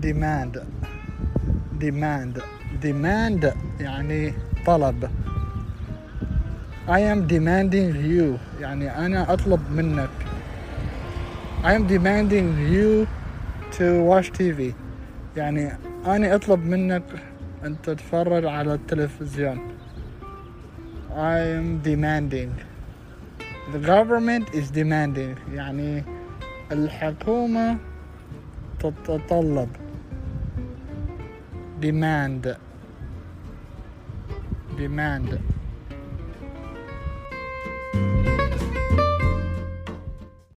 demand demand demand يعني طلب I am demanding you يعني أنا أطلب منك I am demanding you to watch TV يعني أنا أطلب منك أن تتفرج على التلفزيون I am demanding The government is demanding يعني الحكومة تتطلب demand. Demand